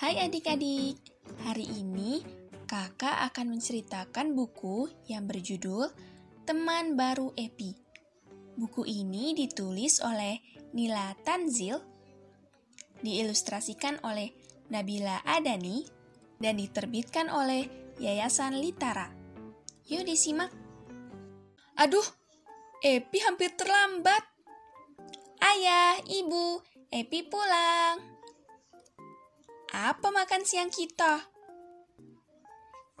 Hai adik-adik, hari ini kakak akan menceritakan buku yang berjudul Teman Baru Epi. Buku ini ditulis oleh Nila Tanzil, diilustrasikan oleh Nabila Adani, dan diterbitkan oleh Yayasan Litara. Yuk disimak. Aduh, Epi hampir terlambat. Ayah, ibu, Epi pulang. Apa makan siang kita?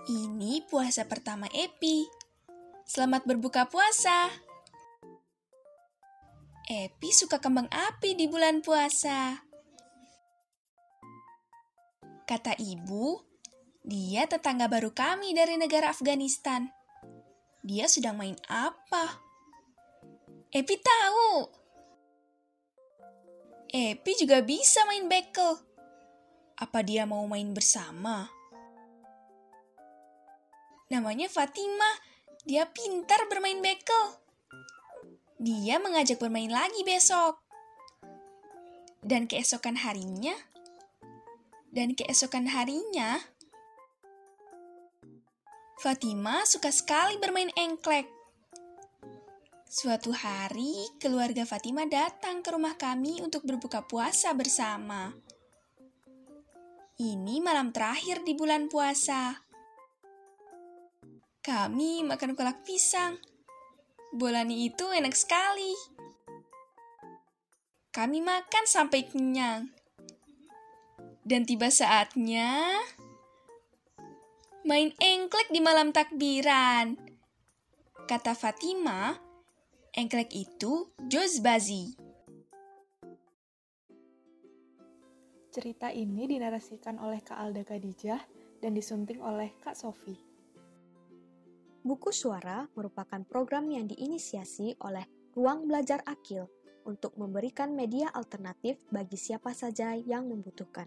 Ini puasa pertama Epi. Selamat berbuka puasa. Epi suka kembang api di bulan puasa. Kata ibu, dia tetangga baru kami dari negara Afghanistan. Dia sedang main apa? Epi tahu. Epi juga bisa main bekel. Apa dia mau main bersama? Namanya Fatima. Dia pintar bermain bekel. Dia mengajak bermain lagi besok. Dan keesokan harinya, dan keesokan harinya, Fatima suka sekali bermain engklek. Suatu hari, keluarga Fatima datang ke rumah kami untuk berbuka puasa bersama. Ini malam terakhir di bulan puasa. Kami makan kolak pisang. Bolani itu enak sekali. Kami makan sampai kenyang. Dan tiba saatnya main engklek di malam takbiran. Kata Fatima, engklek itu jozbazi. Cerita ini dinarasikan oleh Kak Alda Khadijah dan disunting oleh Kak Sofi. Buku Suara merupakan program yang diinisiasi oleh Ruang Belajar Akil untuk memberikan media alternatif bagi siapa saja yang membutuhkan.